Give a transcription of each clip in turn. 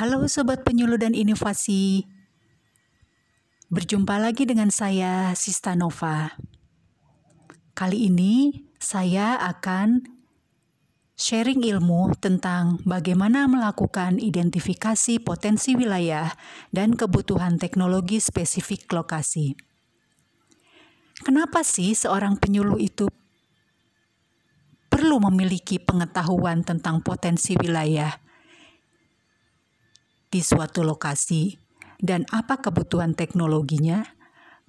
Halo Sobat Penyuluh dan Inovasi. Berjumpa lagi dengan saya, Sista Nova. Kali ini saya akan sharing ilmu tentang bagaimana melakukan identifikasi potensi wilayah dan kebutuhan teknologi spesifik lokasi. Kenapa sih seorang penyuluh itu perlu memiliki pengetahuan tentang potensi wilayah di suatu lokasi dan apa kebutuhan teknologinya?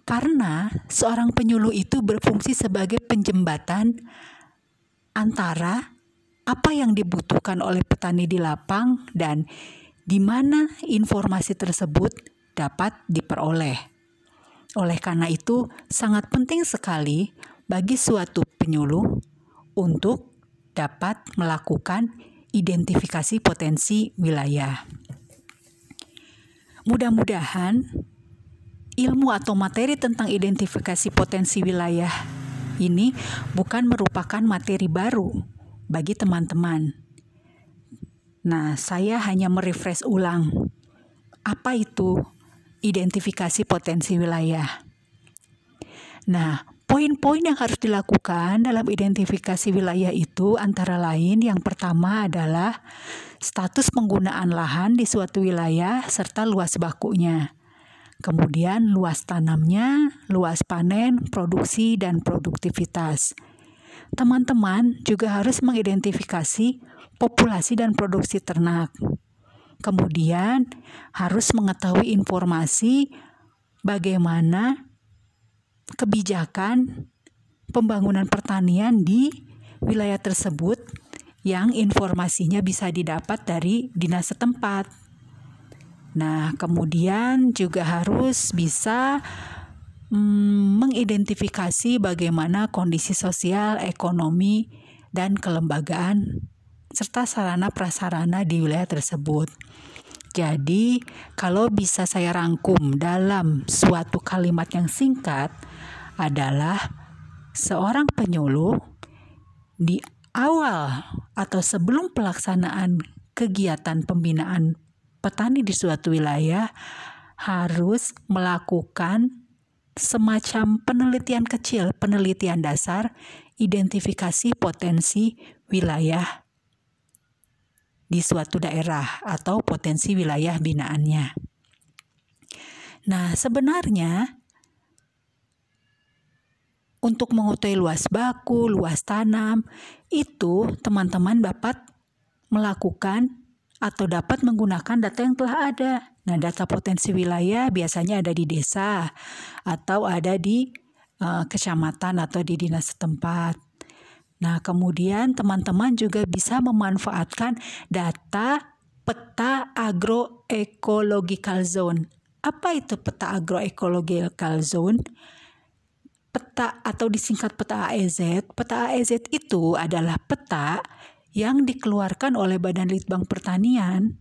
Karena seorang penyuluh itu berfungsi sebagai penjembatan antara apa yang dibutuhkan oleh petani di lapang dan di mana informasi tersebut dapat diperoleh. Oleh karena itu, sangat penting sekali bagi suatu penyuluh untuk dapat melakukan identifikasi potensi wilayah. Mudah-mudahan ilmu atau materi tentang identifikasi potensi wilayah ini bukan merupakan materi baru bagi teman-teman. Nah, saya hanya merefresh ulang apa itu identifikasi potensi wilayah. Nah, poin-poin yang harus dilakukan dalam identifikasi wilayah itu antara lain yang pertama adalah status penggunaan lahan di suatu wilayah serta luas bakunya. Kemudian luas tanamnya, luas panen, produksi, dan produktivitas. Teman-teman juga harus mengidentifikasi populasi dan produksi ternak. Kemudian harus mengetahui informasi bagaimana kebijakan pembangunan pertanian di wilayah tersebut yang informasinya bisa didapat dari dinas setempat. Nah, kemudian juga harus bisa mm, mengidentifikasi bagaimana kondisi sosial, ekonomi, dan kelembagaan serta sarana prasarana di wilayah tersebut. Jadi, kalau bisa saya rangkum dalam suatu kalimat yang singkat adalah seorang penyuluh di awal atau sebelum pelaksanaan kegiatan pembinaan petani di suatu wilayah harus melakukan semacam penelitian kecil, penelitian dasar, identifikasi potensi wilayah di suatu daerah atau potensi wilayah binaannya. Nah, sebenarnya untuk mengetahui luas baku, luas tanam, itu teman-teman dapat melakukan atau dapat menggunakan data yang telah ada. Nah, data potensi wilayah biasanya ada di desa atau ada di uh, kecamatan atau di dinas setempat. Nah, kemudian teman-teman juga bisa memanfaatkan data peta agroecological zone. Apa itu peta agroecological zone? peta atau disingkat peta AEZ, peta AEZ itu adalah peta yang dikeluarkan oleh Badan Litbang Pertanian,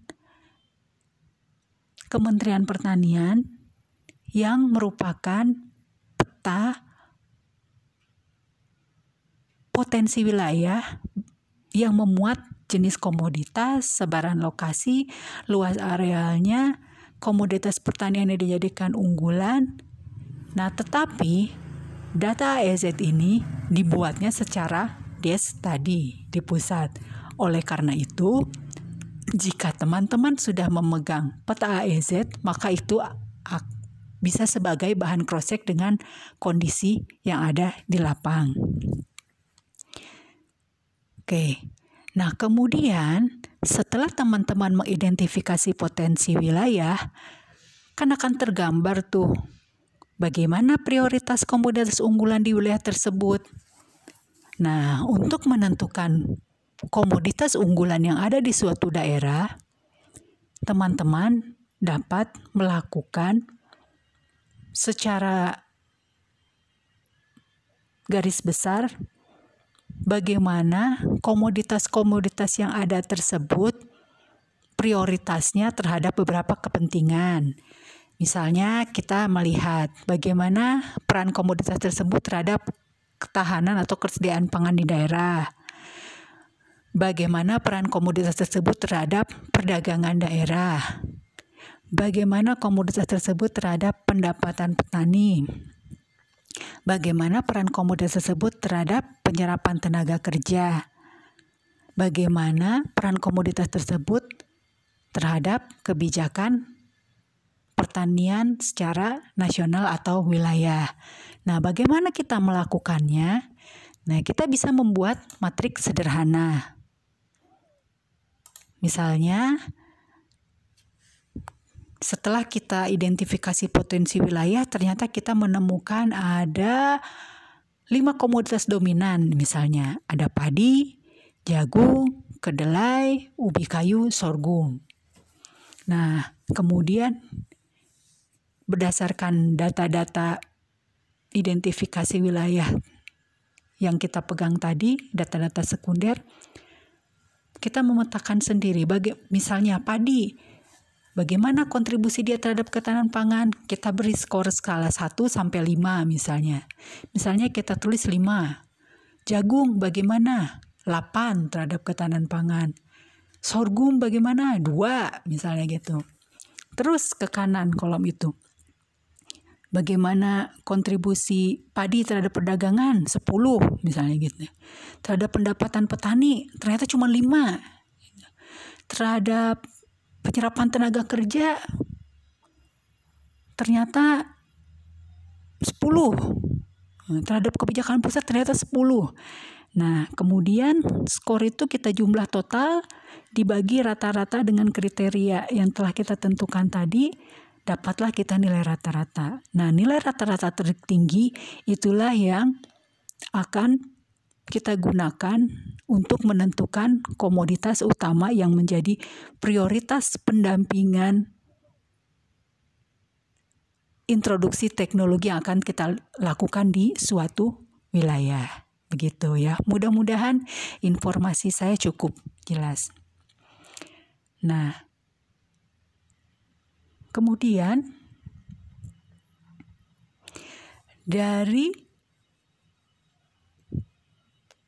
Kementerian Pertanian, yang merupakan peta potensi wilayah yang memuat jenis komoditas, sebaran lokasi, luas arealnya, komoditas pertanian yang dijadikan unggulan. Nah, tetapi Data AEZ ini dibuatnya secara des tadi di pusat. Oleh karena itu, jika teman-teman sudah memegang peta AEZ, maka itu bisa sebagai bahan cross-check dengan kondisi yang ada di lapang. Oke, nah kemudian setelah teman-teman mengidentifikasi potensi wilayah, kan akan tergambar tuh bagaimana prioritas komoditas unggulan di wilayah tersebut. Nah, untuk menentukan komoditas unggulan yang ada di suatu daerah, teman-teman dapat melakukan secara garis besar bagaimana komoditas-komoditas yang ada tersebut prioritasnya terhadap beberapa kepentingan. Misalnya kita melihat bagaimana peran komoditas tersebut terhadap ketahanan atau ketersediaan pangan di daerah. bagaimana peran komoditas tersebut terhadap perdagangan daerah, bagaimana komoditas tersebut terhadap pendapatan petani, bagaimana peran komoditas tersebut terhadap penyerapan tenaga kerja, bagaimana peran komoditas tersebut terhadap kebijakan pertanian secara nasional atau wilayah. Nah, bagaimana kita melakukannya? Nah, kita bisa membuat matriks sederhana. Misalnya, setelah kita identifikasi potensi wilayah, ternyata kita menemukan ada lima komoditas dominan, misalnya ada padi, jagung, kedelai, ubi kayu, sorghum. Nah, kemudian berdasarkan data-data identifikasi wilayah yang kita pegang tadi, data-data sekunder, kita memetakan sendiri. Baga misalnya padi, bagaimana kontribusi dia terhadap ketahanan pangan? Kita beri skor skala 1 sampai 5 misalnya. Misalnya kita tulis 5. Jagung bagaimana? 8 terhadap ketahanan pangan. Sorghum bagaimana? 2 misalnya gitu. Terus ke kanan kolom itu bagaimana kontribusi padi terhadap perdagangan 10 misalnya gitu. Terhadap pendapatan petani ternyata cuma 5. Terhadap penyerapan tenaga kerja ternyata 10. Terhadap kebijakan pusat ternyata 10. Nah, kemudian skor itu kita jumlah total dibagi rata-rata dengan kriteria yang telah kita tentukan tadi dapatlah kita nilai rata-rata. Nah, nilai rata-rata tertinggi itulah yang akan kita gunakan untuk menentukan komoditas utama yang menjadi prioritas pendampingan introduksi teknologi yang akan kita lakukan di suatu wilayah. Begitu ya. Mudah-mudahan informasi saya cukup jelas. Nah, Kemudian dari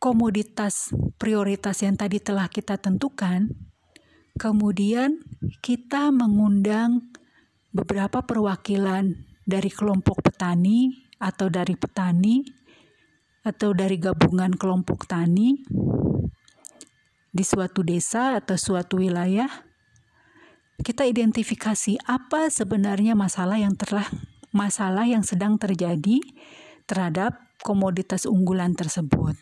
komoditas prioritas yang tadi telah kita tentukan, kemudian kita mengundang beberapa perwakilan dari kelompok petani atau dari petani atau dari gabungan kelompok tani di suatu desa atau suatu wilayah kita identifikasi apa sebenarnya masalah yang telah masalah yang sedang terjadi terhadap komoditas unggulan tersebut.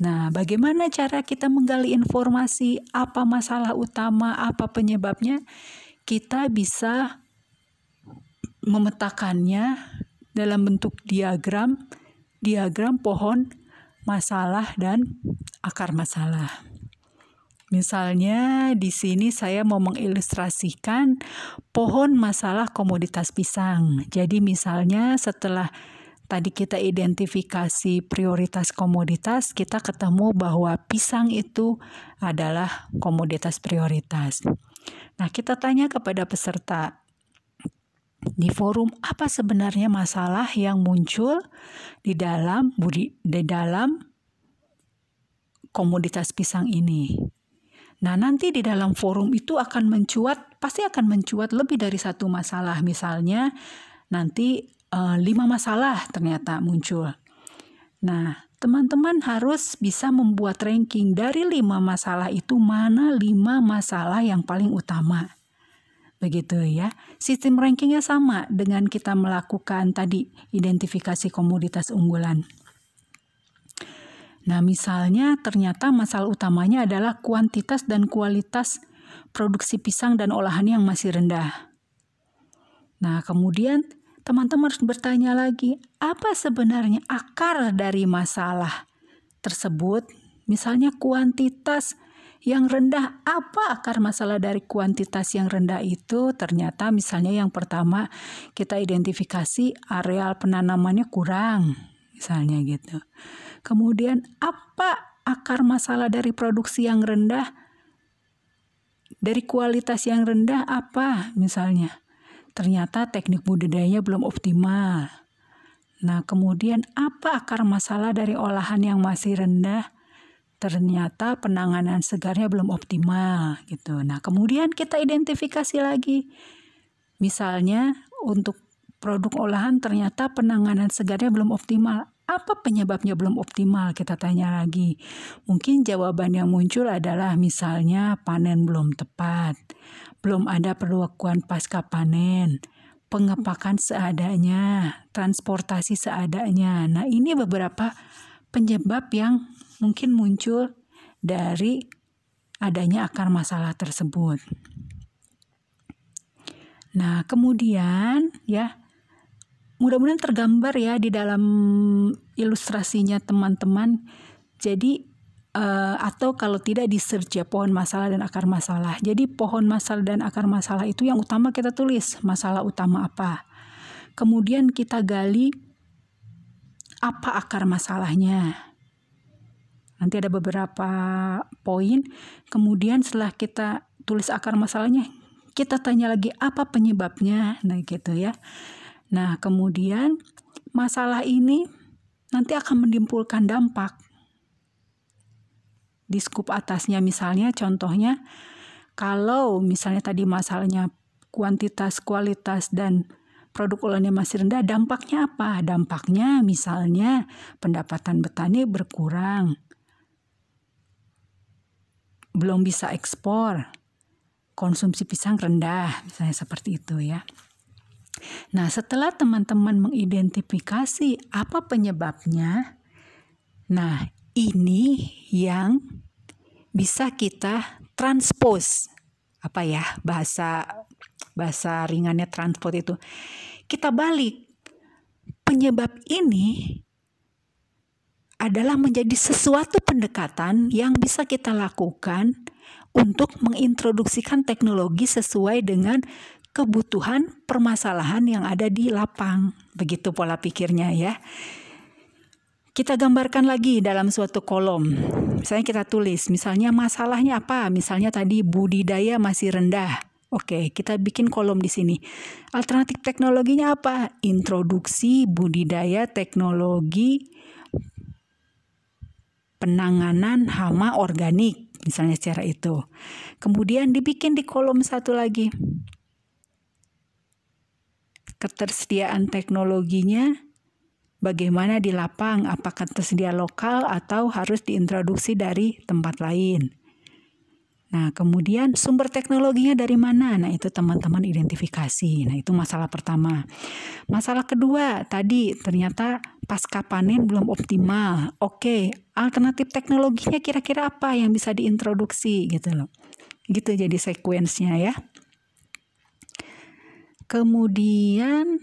Nah, bagaimana cara kita menggali informasi apa masalah utama, apa penyebabnya? Kita bisa memetakannya dalam bentuk diagram, diagram pohon masalah dan akar masalah. Misalnya di sini saya mau mengilustrasikan pohon masalah komoditas pisang. Jadi misalnya setelah tadi kita identifikasi prioritas komoditas, kita ketemu bahwa pisang itu adalah komoditas prioritas. Nah, kita tanya kepada peserta di forum apa sebenarnya masalah yang muncul di dalam budi di dalam komoditas pisang ini. Nah, nanti di dalam forum itu akan mencuat, pasti akan mencuat lebih dari satu masalah. Misalnya, nanti uh, lima masalah ternyata muncul. Nah, teman-teman harus bisa membuat ranking dari lima masalah itu mana lima masalah yang paling utama. Begitu ya. Sistem rankingnya sama dengan kita melakukan tadi identifikasi komoditas unggulan. Nah, misalnya ternyata masalah utamanya adalah kuantitas dan kualitas produksi pisang dan olahan yang masih rendah. Nah, kemudian teman-teman harus bertanya lagi, apa sebenarnya akar dari masalah tersebut? Misalnya kuantitas yang rendah, apa akar masalah dari kuantitas yang rendah itu? Ternyata misalnya yang pertama kita identifikasi areal penanamannya kurang, misalnya gitu. Kemudian apa akar masalah dari produksi yang rendah? Dari kualitas yang rendah apa misalnya? Ternyata teknik budidayanya belum optimal. Nah, kemudian apa akar masalah dari olahan yang masih rendah? ternyata penanganan segarnya belum optimal gitu. Nah, kemudian kita identifikasi lagi. Misalnya untuk produk olahan ternyata penanganan segarnya belum optimal. Apa penyebabnya belum optimal? Kita tanya lagi. Mungkin jawaban yang muncul adalah misalnya panen belum tepat, belum ada perlakuan pasca panen, pengepakan seadanya, transportasi seadanya. Nah, ini beberapa penyebab yang mungkin muncul dari adanya akar masalah tersebut. Nah, kemudian ya mudah-mudahan tergambar ya di dalam ilustrasinya teman-teman. Jadi uh, atau kalau tidak di search ya pohon masalah dan akar masalah. Jadi pohon masalah dan akar masalah itu yang utama kita tulis masalah utama apa. Kemudian kita gali apa akar masalahnya. Nanti ada beberapa poin. Kemudian setelah kita tulis akar masalahnya, kita tanya lagi apa penyebabnya. Nah, gitu ya. Nah, kemudian masalah ini nanti akan menimbulkan dampak. Di skup atasnya misalnya contohnya kalau misalnya tadi masalahnya kuantitas, kualitas dan produk olahannya masih rendah, dampaknya apa? Dampaknya misalnya pendapatan petani berkurang, belum bisa ekspor, konsumsi pisang rendah, misalnya seperti itu ya. Nah, setelah teman-teman mengidentifikasi apa penyebabnya, nah ini yang bisa kita transpose. Apa ya bahasa bahasa ringannya transport itu. Kita balik. Penyebab ini adalah menjadi sesuatu pendekatan yang bisa kita lakukan untuk mengintroduksikan teknologi sesuai dengan kebutuhan permasalahan yang ada di lapang. Begitu pola pikirnya ya. Kita gambarkan lagi dalam suatu kolom. Misalnya kita tulis, misalnya masalahnya apa? Misalnya tadi budidaya masih rendah. Oke, kita bikin kolom di sini. Alternatif teknologinya apa? Introduksi budidaya teknologi penanganan hama organik, misalnya secara itu. Kemudian dibikin di kolom satu lagi. Ketersediaan teknologinya bagaimana di lapang, apakah tersedia lokal atau harus diintroduksi dari tempat lain. Nah, kemudian sumber teknologinya dari mana? Nah, itu teman-teman identifikasi. Nah, itu masalah pertama. Masalah kedua, tadi ternyata pasca panen belum optimal. Oke, alternatif teknologinya kira-kira apa yang bisa diintroduksi gitu loh. Gitu jadi sekuensnya ya. Kemudian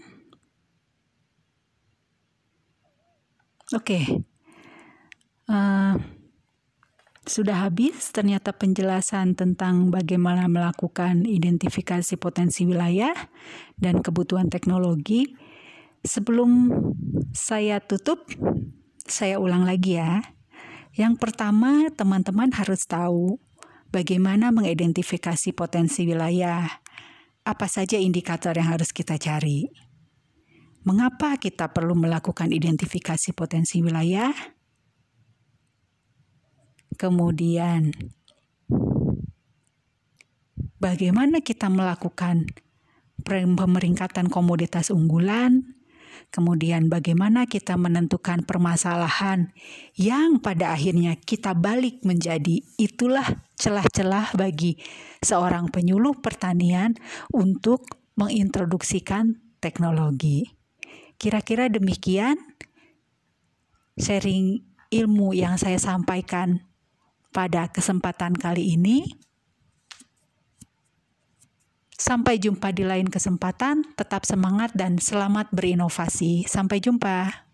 Oke. Okay. Uh, eh, sudah habis ternyata penjelasan tentang bagaimana melakukan identifikasi potensi wilayah dan kebutuhan teknologi. Sebelum saya tutup, saya ulang lagi ya. Yang pertama, teman-teman harus tahu bagaimana mengidentifikasi potensi wilayah. Apa saja indikator yang harus kita cari? Mengapa kita perlu melakukan identifikasi potensi wilayah? Kemudian, bagaimana kita melakukan pemeringkatan komoditas unggulan? Kemudian, bagaimana kita menentukan permasalahan yang pada akhirnya kita balik menjadi itulah celah-celah bagi seorang penyuluh pertanian untuk mengintroduksikan teknologi. Kira-kira demikian sharing ilmu yang saya sampaikan pada kesempatan kali ini. Sampai jumpa di lain kesempatan, tetap semangat dan selamat berinovasi. Sampai jumpa.